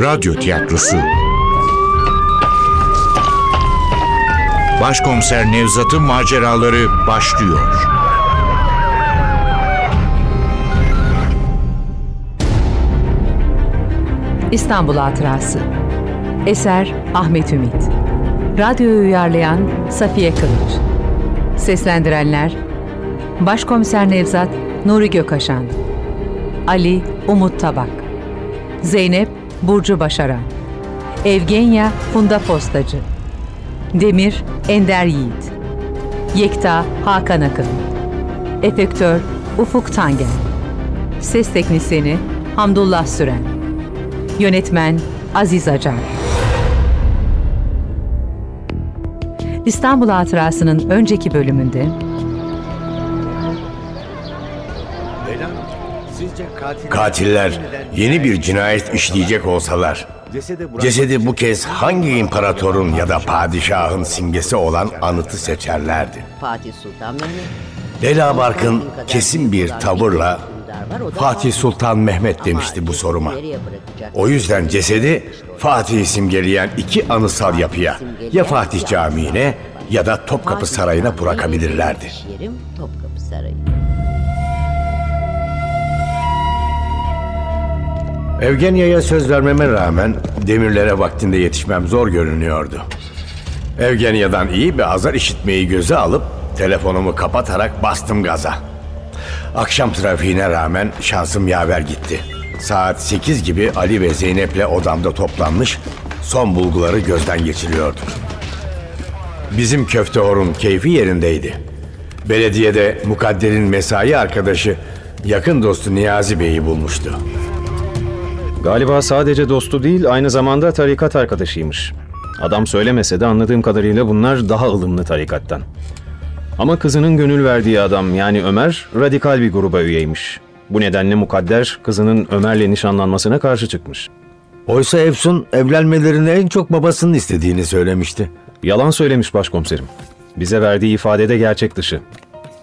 Radyo tiyatrosu. Başkomiser Nevzat'ın maceraları başlıyor. İstanbul Hatırası. Eser Ahmet Ümit. Radyoyu uyarlayan Safiye Kılıç. Seslendirenler Başkomiser Nevzat Nuri Gökaşan Ali Umut Tabak Zeynep Burcu Başaran Evgenya Funda Postacı Demir Ender Yiğit Yekta Hakan Akın Efektör Ufuk Tangen Ses Teknisini Hamdullah Süren Yönetmen Aziz Acar. İstanbul Hatırası'nın önceki bölümünde Katiller yeni bir cinayet işleyecek olsalar, cesedi bu kez hangi imparatorun ya da padişahın simgesi olan anıtı seçerlerdi? Fatih Sultan Mehmet. Leyla Barkın kesin bir tavırla Fatih Sultan Mehmet demişti bu soruma. O yüzden cesedi Fatih'i simgeleyen iki anısal yapıya ya Fatih Camii'ne ya da Topkapı Sarayı'na bırakabilirlerdi. Topkapı Sarayı. Evgenya'ya söz vermeme rağmen demirlere vaktinde yetişmem zor görünüyordu. Evgenya'dan iyi bir azar işitmeyi göze alıp telefonumu kapatarak bastım gaza. Akşam trafiğine rağmen şansım yaver gitti. Saat 8 gibi Ali ve Zeynep'le odamda toplanmış son bulguları gözden geçiriyorduk. Bizim köfte horun keyfi yerindeydi. Belediyede Mukadder'in mesai arkadaşı yakın dostu Niyazi Bey'i bulmuştu. Galiba sadece dostu değil aynı zamanda tarikat arkadaşıymış. Adam söylemese de anladığım kadarıyla bunlar daha ılımlı tarikattan. Ama kızının gönül verdiği adam yani Ömer radikal bir gruba üyeymiş. Bu nedenle mukadder kızının Ömer'le nişanlanmasına karşı çıkmış. Oysa Efsun evlenmelerini en çok babasının istediğini söylemişti. Yalan söylemiş başkomiserim. Bize verdiği ifadede gerçek dışı.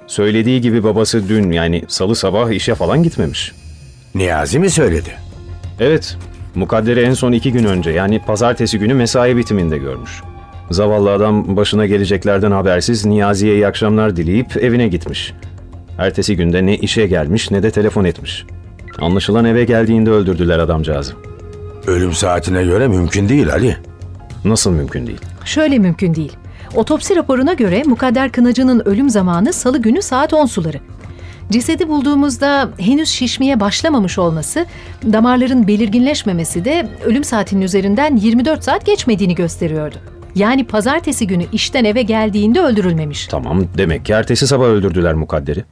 Söylediği gibi babası dün yani salı sabah işe falan gitmemiş. Niyazi mi söyledi? Evet, mukadderi en son iki gün önce yani pazartesi günü mesai bitiminde görmüş. Zavallı adam başına geleceklerden habersiz Niyazi'ye iyi akşamlar dileyip evine gitmiş. Ertesi günde ne işe gelmiş ne de telefon etmiş. Anlaşılan eve geldiğinde öldürdüler adamcağızı. Ölüm saatine göre mümkün değil Ali. Nasıl mümkün değil? Şöyle mümkün değil. Otopsi raporuna göre Mukadder Kınacı'nın ölüm zamanı salı günü saat 10 suları. Cesedi bulduğumuzda henüz şişmeye başlamamış olması, damarların belirginleşmemesi de ölüm saatinin üzerinden 24 saat geçmediğini gösteriyordu. Yani pazartesi günü işten eve geldiğinde öldürülmemiş. Tamam, demek ki ertesi sabah öldürdüler mukadderi.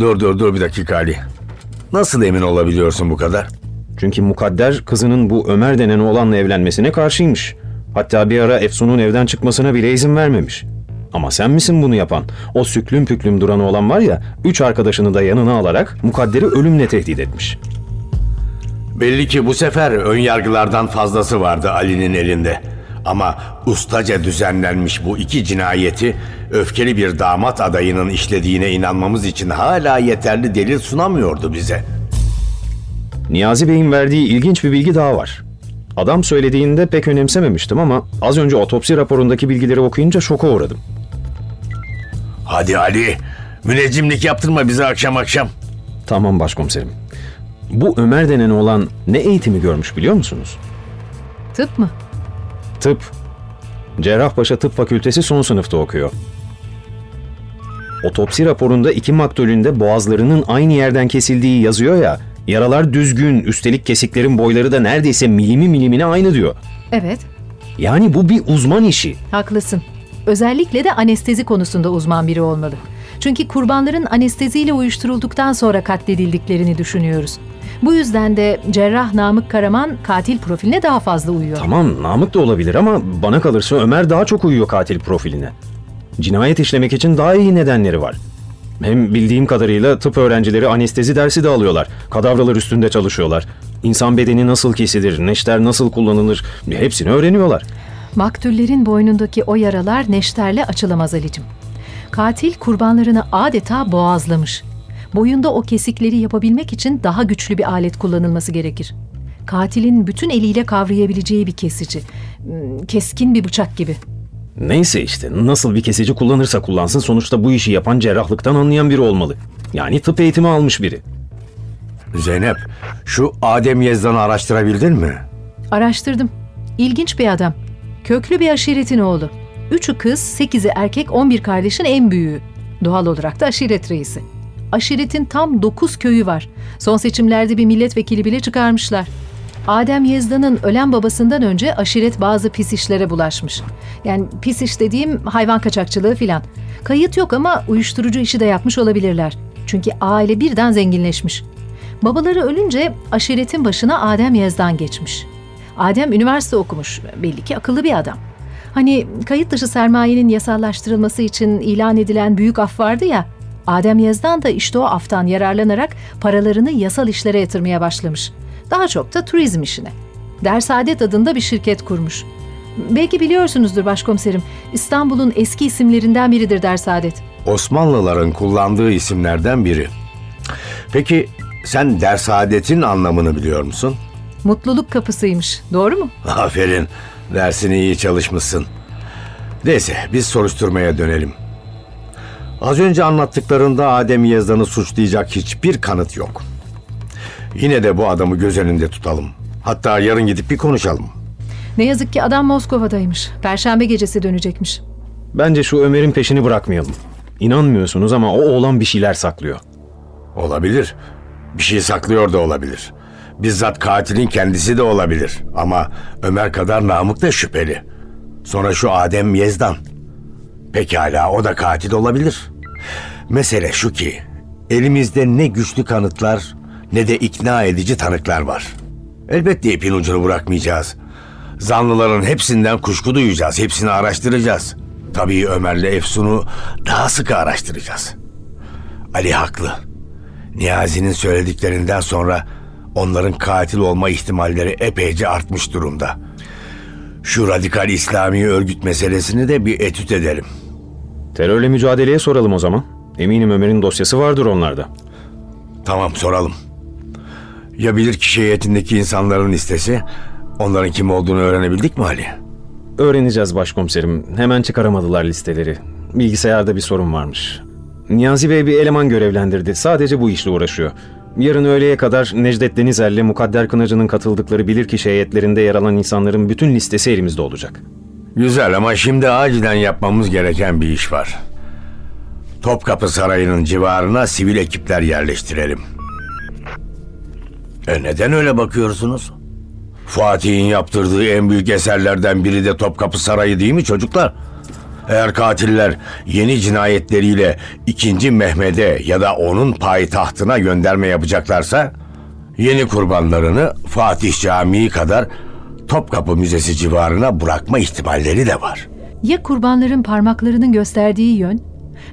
Dur dur dur bir dakika Ali. Nasıl emin olabiliyorsun bu kadar? Çünkü mukadder kızının bu Ömer denen oğlanla evlenmesine karşıymış. Hatta bir ara Efsun'un evden çıkmasına bile izin vermemiş. Ama sen misin bunu yapan? O süklüm püklüm duran oğlan var ya, üç arkadaşını da yanına alarak mukadderi ölümle tehdit etmiş. Belli ki bu sefer ön yargılardan fazlası vardı Ali'nin elinde. Ama ustaca düzenlenmiş bu iki cinayeti öfkeli bir damat adayının işlediğine inanmamız için hala yeterli delil sunamıyordu bize. Niyazi Bey'in verdiği ilginç bir bilgi daha var. Adam söylediğinde pek önemsememiştim ama az önce otopsi raporundaki bilgileri okuyunca şoka uğradım. Hadi Ali, müneccimlik yaptırma bize akşam akşam. Tamam başkomiserim. Bu Ömer denen olan ne eğitimi görmüş biliyor musunuz? Tıp mı? Tıp. Cerrahpaşa Tıp Fakültesi son sınıfta okuyor. Otopsi raporunda iki maktulünde boğazlarının aynı yerden kesildiği yazıyor ya, yaralar düzgün, üstelik kesiklerin boyları da neredeyse milimi milimine aynı diyor. Evet, Yani bu bir uzman işi. haklısın. Özellikle de anestezi konusunda uzman biri olmalı. Çünkü kurbanların anesteziyle uyuşturulduktan sonra katledildiklerini düşünüyoruz. Bu yüzden de cerrah Namık Karaman katil profiline daha fazla uyuyor. Tamam, Namık da olabilir ama bana kalırsa Ömer daha çok uyuyor katil profiline. Cinayet işlemek için daha iyi nedenleri var. Hem bildiğim kadarıyla tıp öğrencileri anestezi dersi de alıyorlar. Kadavralar üstünde çalışıyorlar. İnsan bedeni nasıl kesilir, neşter nasıl kullanılır hepsini öğreniyorlar. Maktullerin boynundaki o yaralar neşterle açılamaz Ali'cim. Katil kurbanlarını adeta boğazlamış. Boyunda o kesikleri yapabilmek için daha güçlü bir alet kullanılması gerekir. Katilin bütün eliyle kavrayabileceği bir kesici. Hmm, Keskin bir bıçak gibi. Neyse işte nasıl bir kesici kullanırsa kullansın sonuçta bu işi yapan cerrahlıktan anlayan biri olmalı. Yani tıp eğitimi almış biri. Zeynep, şu Adem Yezdan'ı araştırabildin mi? Araştırdım. İlginç bir adam. Köklü bir aşiretin oğlu. Üçü kız, sekizi erkek, on bir kardeşin en büyüğü. Doğal olarak da aşiret reisi. Aşiretin tam dokuz köyü var. Son seçimlerde bir milletvekili bile çıkarmışlar. Adem Yezdan'ın ölen babasından önce aşiret bazı pis işlere bulaşmış. Yani pis iş dediğim hayvan kaçakçılığı filan. Kayıt yok ama uyuşturucu işi de yapmış olabilirler. Çünkü aile birden zenginleşmiş. Babaları ölünce aşiretin başına Adem Yezdan geçmiş. Adem üniversite okumuş. Belli ki akıllı bir adam. Hani kayıt dışı sermayenin yasallaştırılması için ilan edilen büyük af vardı ya. Adem Yezdan da işte o aftan yararlanarak paralarını yasal işlere yatırmaya başlamış. Daha çok da turizm işine. Dersaadet adında bir şirket kurmuş. Belki biliyorsunuzdur başkomiserim. İstanbul'un eski isimlerinden biridir Dersaadet. Osmanlıların kullandığı isimlerden biri. Peki sen dersadetin anlamını biliyor musun? Mutluluk kapısıymış. Doğru mu? Aferin, dersini iyi çalışmışsın. Neyse, biz soruşturmaya dönelim. Az önce anlattıklarında Adem Yazdan'ı suçlayacak hiçbir kanıt yok. Yine de bu adamı göz önünde tutalım. Hatta yarın gidip bir konuşalım. Ne yazık ki adam Moskova'daymış. Perşembe gecesi dönecekmiş. Bence şu Ömer'in peşini bırakmayalım. İnanmıyorsunuz ama o oğlan bir şeyler saklıyor. Olabilir. Bir şey saklıyor da olabilir. Bizzat katilin kendisi de olabilir. Ama Ömer kadar Namık da şüpheli. Sonra şu Adem Yezdan. Pekala o da katil olabilir. Mesele şu ki elimizde ne güçlü kanıtlar ne de ikna edici tanıklar var. Elbette ipin ucunu bırakmayacağız. Zanlıların hepsinden kuşku duyacağız. Hepsini araştıracağız. Tabii Ömer'le Efsun'u daha sıkı araştıracağız. Ali haklı. Niyazi'nin söylediklerinden sonra onların katil olma ihtimalleri epeyce artmış durumda. Şu radikal İslami örgüt meselesini de bir etüt edelim. Terörle mücadeleye soralım o zaman. Eminim Ömer'in dosyası vardır onlarda. Tamam soralım. Ya bilir kişi heyetindeki insanların listesi? Onların kim olduğunu öğrenebildik mi Ali? Öğreneceğiz başkomiserim. Hemen çıkaramadılar listeleri. Bilgisayarda bir sorun varmış. Niyazi Bey bir eleman görevlendirdi. Sadece bu işle uğraşıyor. Yarın öğleye kadar Necdet Denizer'le Mukadder Kınacı'nın katıldıkları bilirkişi heyetlerinde yer alan insanların bütün listesi elimizde olacak. Güzel ama şimdi acilen yapmamız gereken bir iş var. Topkapı Sarayı'nın civarına sivil ekipler yerleştirelim. E neden öyle bakıyorsunuz? Fatih'in yaptırdığı en büyük eserlerden biri de Topkapı Sarayı değil mi çocuklar? Eğer katiller yeni cinayetleriyle 2. Mehmet'e ya da onun payitahtına gönderme yapacaklarsa yeni kurbanlarını Fatih Camii kadar Topkapı Müzesi civarına bırakma ihtimalleri de var. Ya kurbanların parmaklarının gösterdiği yön?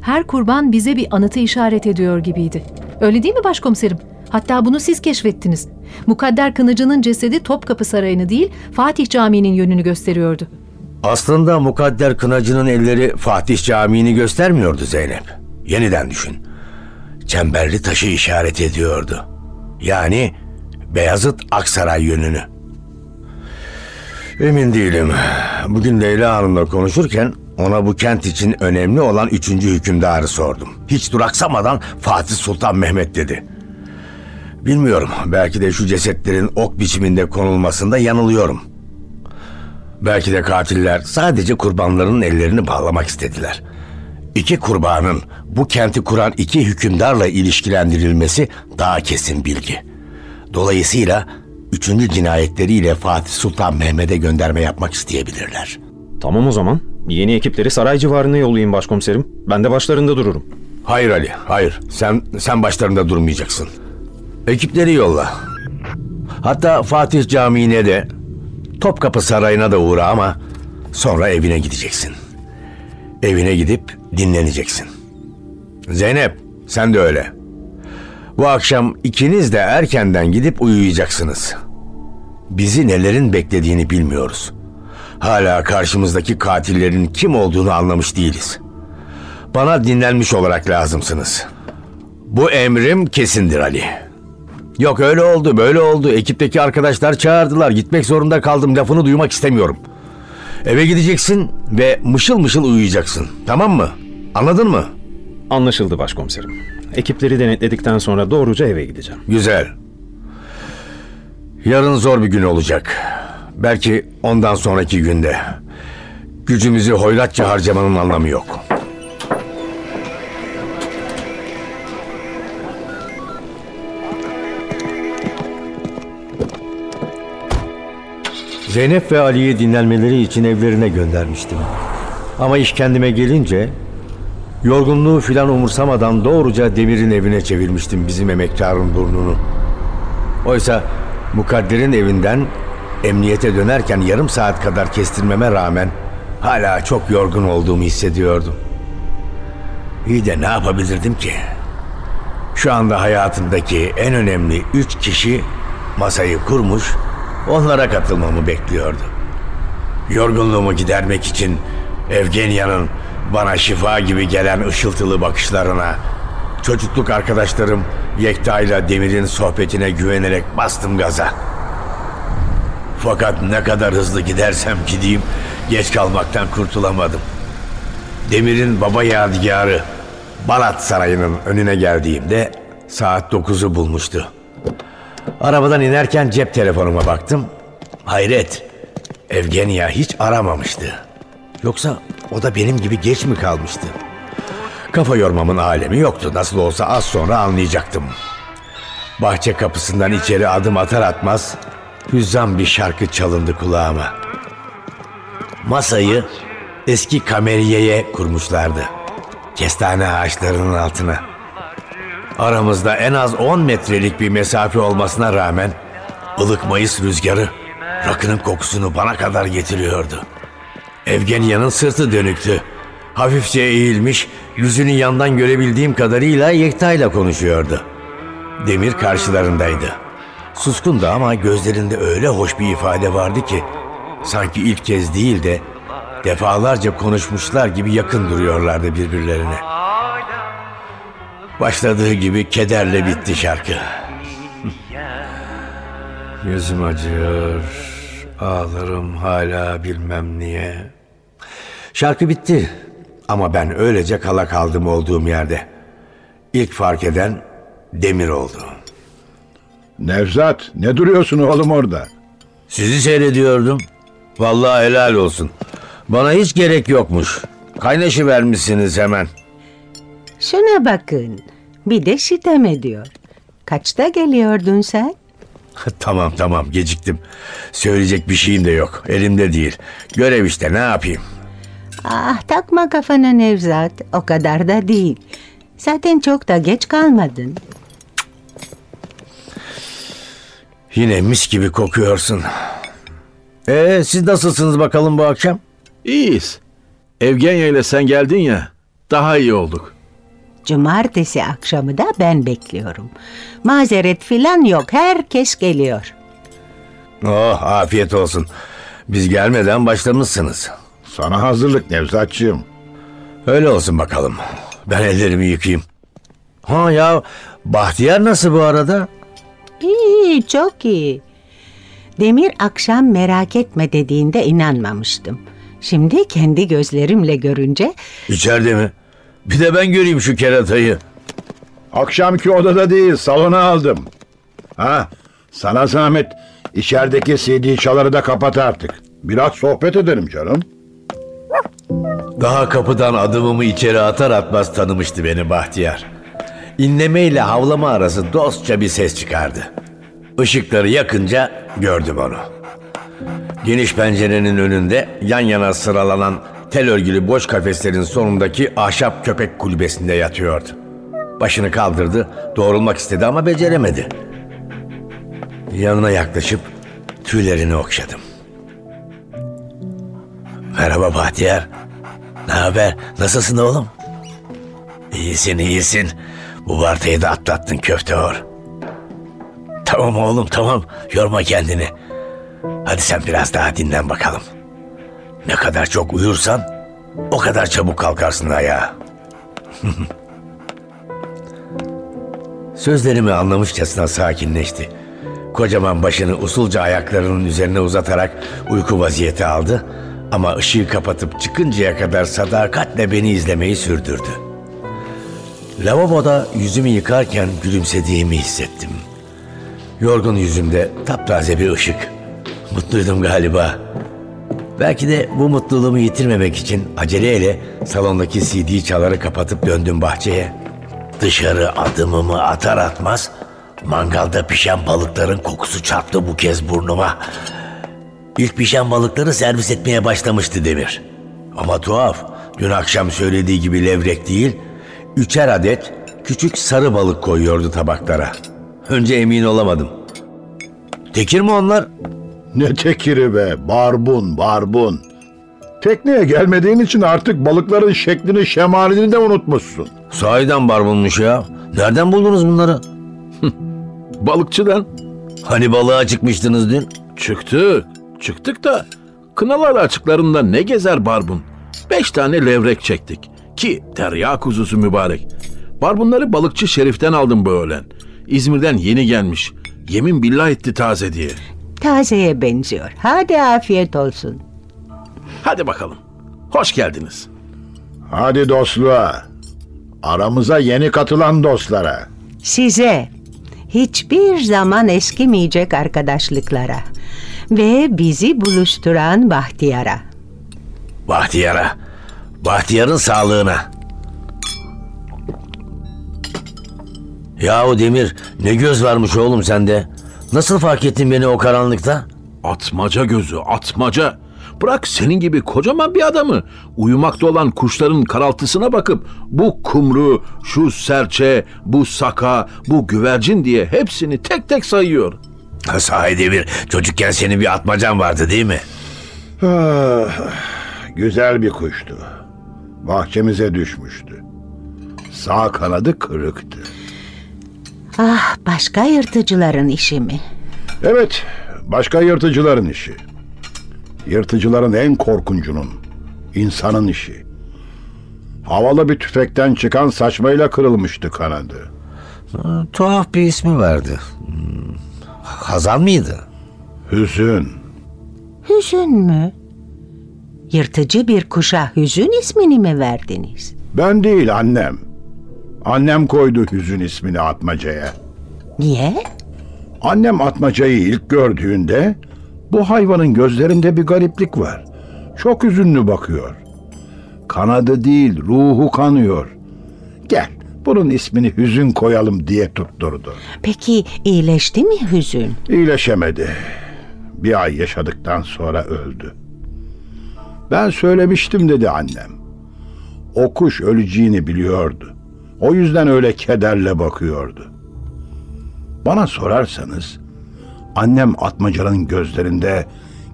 Her kurban bize bir anıtı işaret ediyor gibiydi. Öyle değil mi başkomiserim? Hatta bunu siz keşfettiniz. Mukadder Kınıcı'nın cesedi Topkapı Sarayı'nı değil, Fatih Camii'nin yönünü gösteriyordu. Aslında Mukadder Kınacı'nın elleri Fatih Camii'ni göstermiyordu Zeynep. Yeniden düşün. Çemberli taşı işaret ediyordu. Yani Beyazıt Aksaray yönünü. Emin değilim. Bugün Leyla Hanım'la konuşurken ona bu kent için önemli olan üçüncü hükümdarı sordum. Hiç duraksamadan Fatih Sultan Mehmet dedi. Bilmiyorum. Belki de şu cesetlerin ok biçiminde konulmasında yanılıyorum. Belki de katiller sadece kurbanların ellerini bağlamak istediler. İki kurbanın bu kenti kuran iki hükümdarla ilişkilendirilmesi daha kesin bilgi. Dolayısıyla üçüncü cinayetleriyle Fatih Sultan Mehmet'e gönderme yapmak isteyebilirler. Tamam o zaman. Yeni ekipleri saray civarına yollayayım başkomiserim. Ben de başlarında dururum. Hayır Ali, hayır. Sen sen başlarında durmayacaksın. Ekipleri yolla. Hatta Fatih Camii'ne de Topkapı Sarayı'na da uğra ama sonra evine gideceksin. Evine gidip dinleneceksin. Zeynep, sen de öyle. Bu akşam ikiniz de erkenden gidip uyuyacaksınız. Bizi nelerin beklediğini bilmiyoruz. Hala karşımızdaki katillerin kim olduğunu anlamış değiliz. Bana dinlenmiş olarak lazımsınız. Bu emrim kesindir Ali. Yok öyle oldu böyle oldu. Ekipteki arkadaşlar çağırdılar. Gitmek zorunda kaldım. Lafını duymak istemiyorum. Eve gideceksin ve mışıl mışıl uyuyacaksın. Tamam mı? Anladın mı? Anlaşıldı başkomiserim. Ekipleri denetledikten sonra doğruca eve gideceğim. Güzel. Yarın zor bir gün olacak. Belki ondan sonraki günde. Gücümüzü hoyratça harcamanın anlamı yok. Zeynep ve Ali'yi dinlenmeleri için evlerine göndermiştim. Ama iş kendime gelince yorgunluğu filan umursamadan doğruca Demir'in evine çevirmiştim bizim emektarın burnunu. Oysa Mukadder'in evinden emniyete dönerken yarım saat kadar kestirmeme rağmen hala çok yorgun olduğumu hissediyordum. İyi de ne yapabilirdim ki? Şu anda hayatımdaki en önemli üç kişi masayı kurmuş, onlara katılmamı bekliyordu. Yorgunluğumu gidermek için Evgenia'nın bana şifa gibi gelen ışıltılı bakışlarına, çocukluk arkadaşlarım Yekta ile Demir'in sohbetine güvenerek bastım gaza. Fakat ne kadar hızlı gidersem gideyim geç kalmaktan kurtulamadım. Demir'in baba yadigarı Balat Sarayı'nın önüne geldiğimde saat 9'u bulmuştu. Arabadan inerken cep telefonuma baktım. Hayret, Evgenia hiç aramamıştı. Yoksa o da benim gibi geç mi kalmıştı? Kafa yormamın alemi yoktu. Nasıl olsa az sonra anlayacaktım. Bahçe kapısından içeri adım atar atmaz hüzzam bir şarkı çalındı kulağıma. Masayı eski kameriyeye kurmuşlardı. Kestane ağaçlarının altına. Aramızda en az 10 metrelik bir mesafe olmasına rağmen ılık Mayıs rüzgarı rakının kokusunu bana kadar getiriyordu. Evgenia'nın sırtı dönüktü. Hafifçe eğilmiş, yüzünü yandan görebildiğim kadarıyla Yekta ile konuşuyordu. Demir karşılarındaydı. Suskundu ama gözlerinde öyle hoş bir ifade vardı ki sanki ilk kez değil de defalarca konuşmuşlar gibi yakın duruyorlardı birbirlerine. Başladığı gibi kederle bitti şarkı. Yüzüm acıyor, ağlarım hala bilmem niye. Şarkı bitti ama ben öylece kala kaldım olduğum yerde. İlk fark eden Demir oldu. Nevzat ne duruyorsun oğlum orada? Sizi seyrediyordum. Vallahi helal olsun. Bana hiç gerek yokmuş. Kaynaşı vermişsiniz hemen. Şuna bakın. Bir de sitem ediyor. Kaçta geliyordun sen? tamam tamam geciktim. Söyleyecek bir şeyim de yok. Elimde değil. Görev işte ne yapayım. Ah takma kafana Nevzat. O kadar da değil. Zaten çok da geç kalmadın. Yine mis gibi kokuyorsun. Ee siz nasılsınız bakalım bu akşam? İyiyiz. Evgenya ile sen geldin ya, daha iyi olduk. Cumartesi akşamı da ben bekliyorum. Mazeret filan yok. Herkes geliyor. Oh afiyet olsun. Biz gelmeden başlamışsınız. Sana hazırlık Nevzatçığım. Öyle olsun bakalım. Ben ellerimi yıkayayım. Ha ya Bahtiyar nasıl bu arada? İyi, çok iyi. Demir akşam merak etme dediğinde inanmamıştım. Şimdi kendi gözlerimle görünce İçeride mi? Bir de ben göreyim şu keratayı. Akşamki odada değil salona aldım. Ha sana zahmet içerideki CD çaları da kapat artık. Biraz sohbet edelim canım. Daha kapıdan adımımı içeri atar atmaz tanımıştı beni Bahtiyar. İnleme ile havlama arası dostça bir ses çıkardı. Işıkları yakınca gördüm onu. Geniş pencerenin önünde yan yana sıralanan tel örgülü boş kafeslerin sonundaki ahşap köpek kulübesinde yatıyordu. Başını kaldırdı, doğrulmak istedi ama beceremedi. Yanına yaklaşıp tüylerini okşadım. Merhaba Bahtiyar. Ne haber? Nasılsın oğlum? İyisin iyisin. Bu vartayı da atlattın köfte or. Tamam oğlum tamam. Yorma kendini. Hadi sen biraz daha dinlen bakalım. Ne kadar çok uyursan o kadar çabuk kalkarsın ayağa. Sözlerimi anlamışçasına sakinleşti. Kocaman başını usulca ayaklarının üzerine uzatarak uyku vaziyeti aldı ama ışığı kapatıp çıkıncaya kadar sadakatle beni izlemeyi sürdürdü. Lavaboda yüzümü yıkarken gülümsediğimi hissettim. Yorgun yüzümde taptaze bir ışık. Mutluydum galiba. Belki de bu mutluluğumu yitirmemek için aceleyle salondaki CD çaları kapatıp döndüm bahçeye. Dışarı adımımı atar atmaz mangalda pişen balıkların kokusu çarptı bu kez burnuma. İlk pişen balıkları servis etmeye başlamıştı Demir. Ama tuhaf, dün akşam söylediği gibi levrek değil, üçer adet küçük sarı balık koyuyordu tabaklara. Önce emin olamadım. Tekir mi onlar? Ne tekiri be, barbun, barbun. Tekneye gelmediğin için artık balıkların şeklini, şemalini de unutmuşsun. Sahiden barbunmuş ya. Nereden buldunuz bunları? Balıkçıdan Hani balığa çıkmıştınız dün? çıktık. Çıktık da Kınalar açıklarında ne gezer barbun? Beş tane levrek çektik. Ki terya kuzusu mübarek. Barbunları balıkçı Şerif'ten aldım bu öğlen. İzmir'den yeni gelmiş. Yemin billah etti taze diye. Tazeye benziyor. Hadi afiyet olsun. Hadi bakalım. Hoş geldiniz. Hadi dostluğa. Aramıza yeni katılan dostlara. Size hiçbir zaman eskimeyecek arkadaşlıklara ve bizi buluşturan Bahtiyar'a. Bahtiyar'a. Bahtiyar'ın sağlığına. Yahu Demir ne göz varmış oğlum sende. Nasıl fark ettin beni o karanlıkta? Atmaca gözü, atmaca. Bırak senin gibi kocaman bir adamı. Uyumakta olan kuşların karaltısına bakıp bu kumru, şu serçe, bu saka, bu güvercin diye hepsini tek tek sayıyor. Ha, Sahi Demir çocukken senin bir atmacan vardı değil mi? Ah, güzel bir kuştu. Bahçemize düşmüştü. Sağ kanadı kırıktı. Ah başka yırtıcıların işi mi? Evet, başka yırtıcıların işi. Yırtıcıların en korkuncunun, insanın işi. Havalı bir tüfekten çıkan saçmayla kırılmıştı kanadı. Ha, tuhaf bir ismi vardı. Hmm, Hazan mıydı? Hüzün. Hüzün mü? Yırtıcı bir kuşa hüzün ismini mi verdiniz? Ben değil annem. Annem koydu Hüzün ismini Atmaca'ya. Niye? Annem Atmaca'yı ilk gördüğünde bu hayvanın gözlerinde bir gariplik var. Çok üzünlü bakıyor. Kanadı değil, ruhu kanıyor. Gel, bunun ismini Hüzün koyalım diye tutturdu. Peki iyileşti mi hüzün? İyileşemedi. Bir ay yaşadıktan sonra öldü. Ben söylemiştim dedi annem. O kuş öleceğini biliyordu. O yüzden öyle kederle bakıyordu. Bana sorarsanız annem atmacanın gözlerinde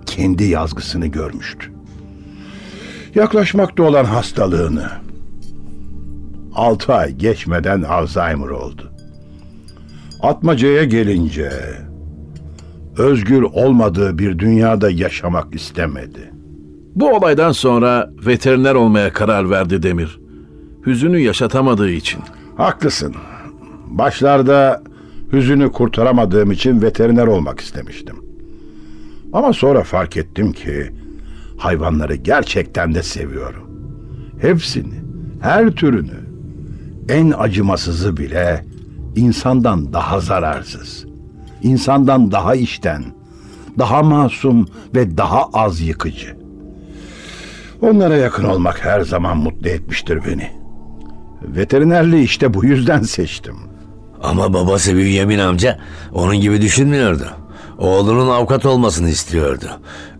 kendi yazgısını görmüştü. Yaklaşmakta olan hastalığını. Altı ay geçmeden Alzheimer oldu. Atmacaya gelince özgür olmadığı bir dünyada yaşamak istemedi. Bu olaydan sonra veteriner olmaya karar verdi Demir. Hüzünü yaşatamadığı için. Haklısın. Başlarda hüzünü kurtaramadığım için veteriner olmak istemiştim. Ama sonra fark ettim ki hayvanları gerçekten de seviyorum. Hepsini, her türünü. En acımasızı bile insandan daha zararsız. insandan daha işten, daha masum ve daha az yıkıcı. Onlara yakın olmak her zaman mutlu etmiştir beni. Veterinerliği işte bu yüzden seçtim. Ama babası Bünyamin amca onun gibi düşünmüyordu. Oğlunun avukat olmasını istiyordu.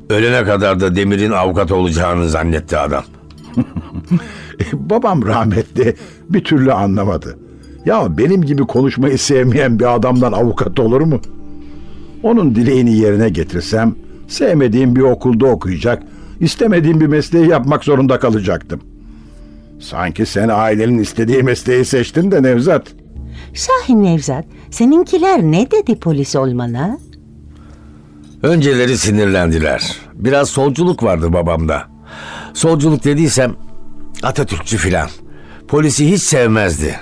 Ölene kadar da Demir'in avukat olacağını zannetti adam. Babam rahmetli bir türlü anlamadı. Ya benim gibi konuşmayı sevmeyen bir adamdan avukat olur mu? Onun dileğini yerine getirsem sevmediğim bir okulda okuyacak, istemediğim bir mesleği yapmak zorunda kalacaktım. Sanki sen ailenin istediği mesleği seçtin de Nevzat. Sahi Nevzat, seninkiler ne dedi polis olmana? Önceleri sinirlendiler. Biraz solculuk vardı babamda. Solculuk dediysem Atatürkçü filan. Polisi hiç sevmezdi.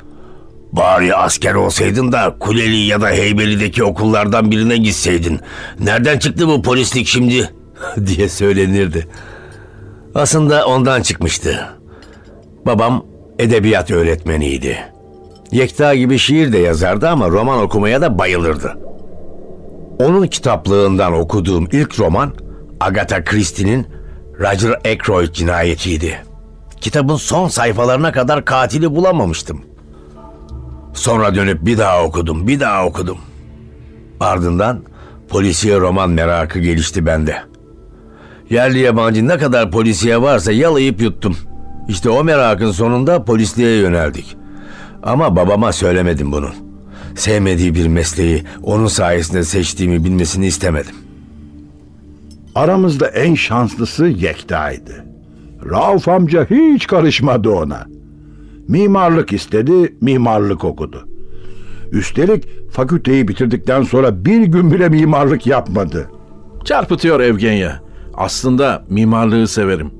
Bari asker olsaydın da Kuleli ya da Heybeli'deki okullardan birine gitseydin. Nereden çıktı bu polislik şimdi? diye söylenirdi. Aslında ondan çıkmıştı. Babam edebiyat öğretmeniydi. Yekta gibi şiir de yazardı ama roman okumaya da bayılırdı. Onun kitaplığından okuduğum ilk roman Agatha Christie'nin Roger Ackroyd cinayetiydi. Kitabın son sayfalarına kadar katili bulamamıştım. Sonra dönüp bir daha okudum, bir daha okudum. Ardından polisiye roman merakı gelişti bende. Yerli yabancı ne kadar polisiye varsa yalayıp yuttum. İşte o merakın sonunda polisliğe yöneldik. Ama babama söylemedim bunu. Sevmediği bir mesleği onun sayesinde seçtiğimi bilmesini istemedim. Aramızda en şanslısı Yekta'ydı. Rauf amca hiç karışmadı ona. Mimarlık istedi, mimarlık okudu. Üstelik fakülteyi bitirdikten sonra bir gün bile mimarlık yapmadı. Çarpıtıyor Evgenya. Aslında mimarlığı severim.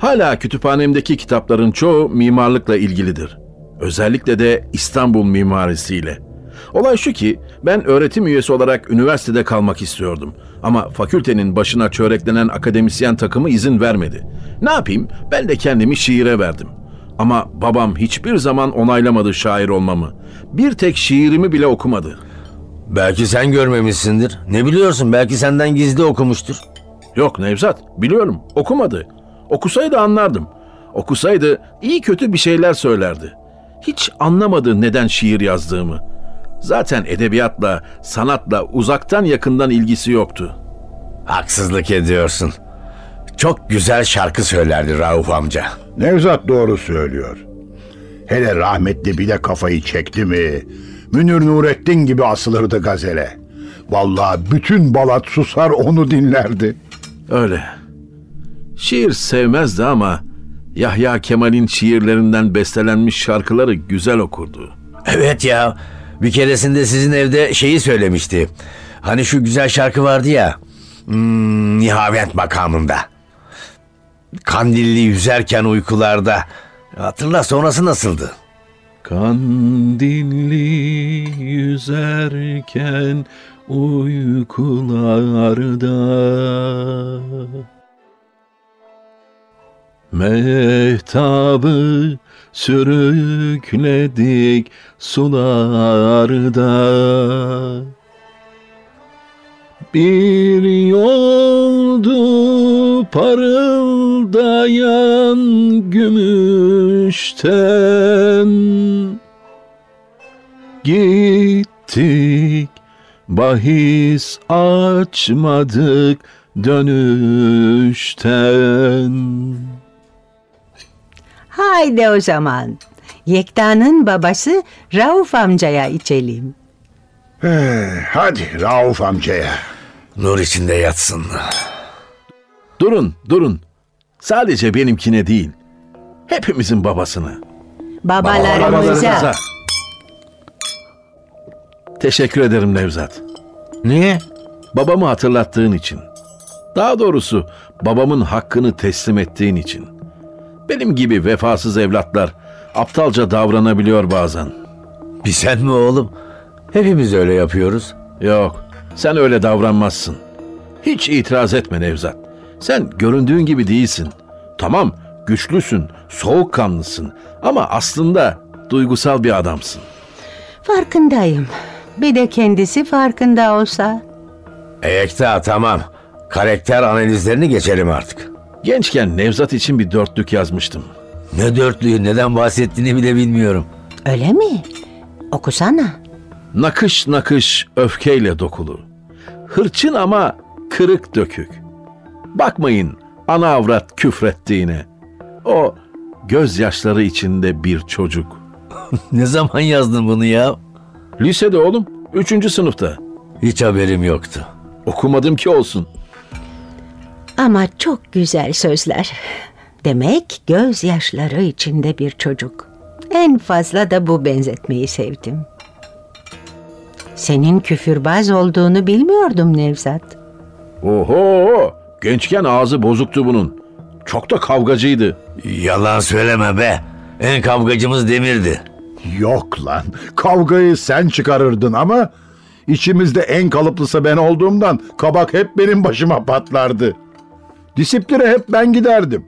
Hala kütüphanemdeki kitapların çoğu mimarlıkla ilgilidir. Özellikle de İstanbul mimarisiyle. Olay şu ki ben öğretim üyesi olarak üniversitede kalmak istiyordum. Ama fakültenin başına çöreklenen akademisyen takımı izin vermedi. Ne yapayım? Ben de kendimi şiire verdim. Ama babam hiçbir zaman onaylamadı şair olmamı. Bir tek şiirimi bile okumadı. Belki sen görmemişsindir. Ne biliyorsun belki senden gizli okumuştur. Yok Nevzat, biliyorum. Okumadı. Okusaydı anlardım. Okusaydı iyi kötü bir şeyler söylerdi. Hiç anlamadı neden şiir yazdığımı. Zaten edebiyatla, sanatla uzaktan yakından ilgisi yoktu. Haksızlık ediyorsun. Çok güzel şarkı söylerdi Rauf amca. Nevzat doğru söylüyor. Hele rahmetli bile kafayı çekti mi, Münir Nurettin gibi asılırdı gazele. Vallahi bütün Balat susar onu dinlerdi. Öyle. Şiir sevmezdi ama Yahya Kemal'in şiirlerinden bestelenmiş şarkıları güzel okurdu. Evet ya. Bir keresinde sizin evde şeyi söylemişti. Hani şu güzel şarkı vardı ya. Hmm, Nihavent makamında. Kandilli yüzerken uykularda. Hatırla sonrası nasıldı? Kandilli yüzerken uykularda Mehtabı sürükledik sularda. Bir yoldu parıldayan gümüşten. Gittik bahis açmadık dönüşten Haydi o zaman. Yekta'nın babası Rauf amcaya içelim. Eh, hadi Rauf amcaya. Nur içinde yatsın. Durun, durun. Sadece benimkine değil. Hepimizin babasına. Babalarımıza. Teşekkür ederim Nevzat. Niye? Babamı hatırlattığın için. Daha doğrusu babamın hakkını teslim ettiğin için. Benim gibi vefasız evlatlar aptalca davranabiliyor bazen. Bir sen mi oğlum? Hepimiz öyle yapıyoruz. Yok, sen öyle davranmazsın. Hiç itiraz etme Nevzat. Sen göründüğün gibi değilsin. Tamam, güçlüsün, soğukkanlısın ama aslında duygusal bir adamsın. Farkındayım. Bir de kendisi farkında olsa. Ekta tamam. Karakter analizlerini geçelim artık. Gençken Nevzat için bir dörtlük yazmıştım. Ne dörtlüğü neden bahsettiğini bile bilmiyorum. Öyle mi? Okusana. Nakış nakış öfkeyle dokulu. Hırçın ama kırık dökük. Bakmayın ana avrat küfrettiğine. O gözyaşları içinde bir çocuk. Ne zaman yazdın bunu ya? Lisede oğlum, üçüncü sınıfta. Hiç haberim yoktu. Okumadım ki olsun. Ama çok güzel sözler. Demek gözyaşları içinde bir çocuk. En fazla da bu benzetmeyi sevdim. Senin küfürbaz olduğunu bilmiyordum Nevzat. Oho! Gençken ağzı bozuktu bunun. Çok da kavgacıydı. Yalan söyleme be. En kavgacımız Demir'di. Yok lan. Kavgayı sen çıkarırdın ama içimizde en kalıplısı ben olduğumdan kabak hep benim başıma patlardı. Disipline hep ben giderdim.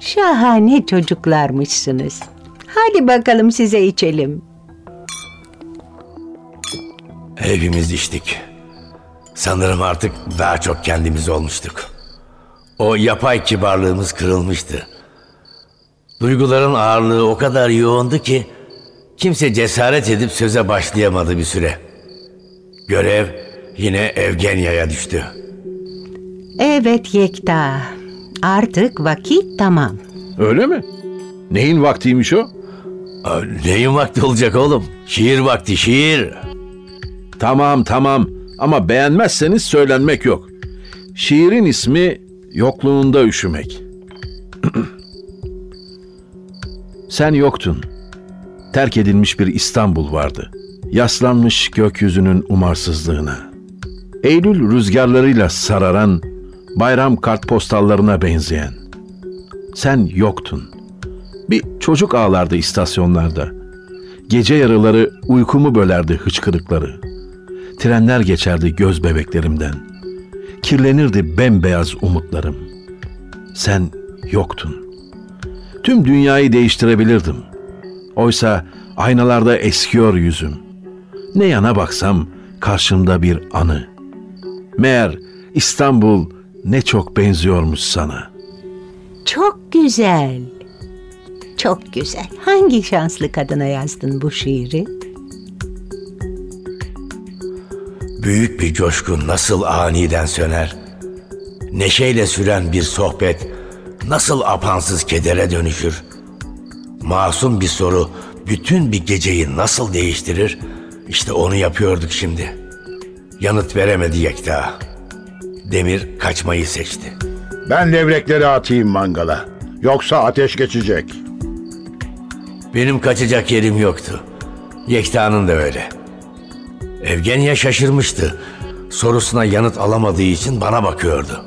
Şahane çocuklarmışsınız. Hadi bakalım size içelim. Hepimiz içtik. Sanırım artık daha çok kendimiz olmuştuk. O yapay kibarlığımız kırılmıştı. Duyguların ağırlığı o kadar yoğundu ki kimse cesaret edip söze başlayamadı bir süre. Görev yine Evgenya'ya düştü. Evet Yekta. Artık vakit tamam. Öyle mi? Neyin vaktiymiş o? Aa, Neyin vakti olacak oğlum? Şiir vakti şiir. Tamam tamam ama beğenmezseniz söylenmek yok. Şiirin ismi yokluğunda üşümek. Sen yoktun. Terk edilmiş bir İstanbul vardı. Yaslanmış gökyüzünün umarsızlığına. Eylül rüzgarlarıyla sararan bayram kartpostallarına benzeyen. Sen yoktun. Bir çocuk ağlardı istasyonlarda. Gece yarıları uykumu bölerdi hıçkırıkları. Trenler geçerdi göz bebeklerimden. Kirlenirdi bembeyaz umutlarım. Sen yoktun. Tüm dünyayı değiştirebilirdim. Oysa aynalarda eskiyor yüzüm. Ne yana baksam karşımda bir anı. Meğer İstanbul ne çok benziyormuş sana. Çok güzel. Çok güzel. Hangi şanslı kadına yazdın bu şiiri? Büyük bir coşku nasıl aniden söner? Neşeyle süren bir sohbet nasıl apansız kedere dönüşür? Masum bir soru bütün bir geceyi nasıl değiştirir? İşte onu yapıyorduk şimdi. Yanıt veremedi Yekta. Demir kaçmayı seçti. Ben levrekleri atayım mangala. Yoksa ateş geçecek. Benim kaçacak yerim yoktu. Yekta'nın da öyle. Evgenya şaşırmıştı. Sorusuna yanıt alamadığı için bana bakıyordu.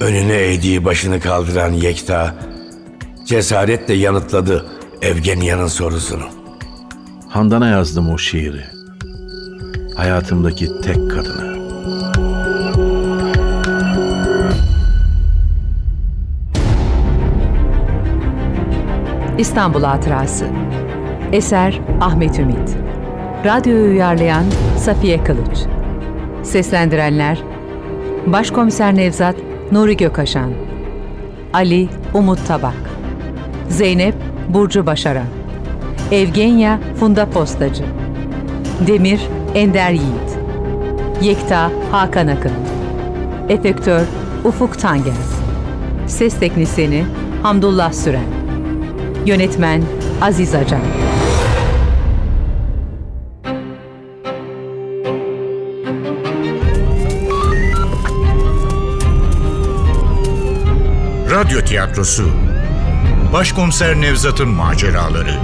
Önüne eğdiği başını kaldıran Yekta cesaretle yanıtladı Evgenya'nın sorusunu. Handan'a yazdım o şiiri. Hayatımdaki tek kadına. İstanbul Hatırası. Eser Ahmet Ümit. Radyoyu uyarlayan Safiye Kılıç. Seslendirenler Başkomiser Nevzat Nuri Gökaşan Ali Umut Tabak. Zeynep Burcu Başaran. Evgenya Funda Postacı. Demir Ender Yiğit. Yekta Hakan Akın. Efektör Ufuk Tanger Ses Teknisini Hamdullah Süren Yönetmen Aziz Acar Radyo tiyatrosu. Başkomiser Nevzat'ın maceraları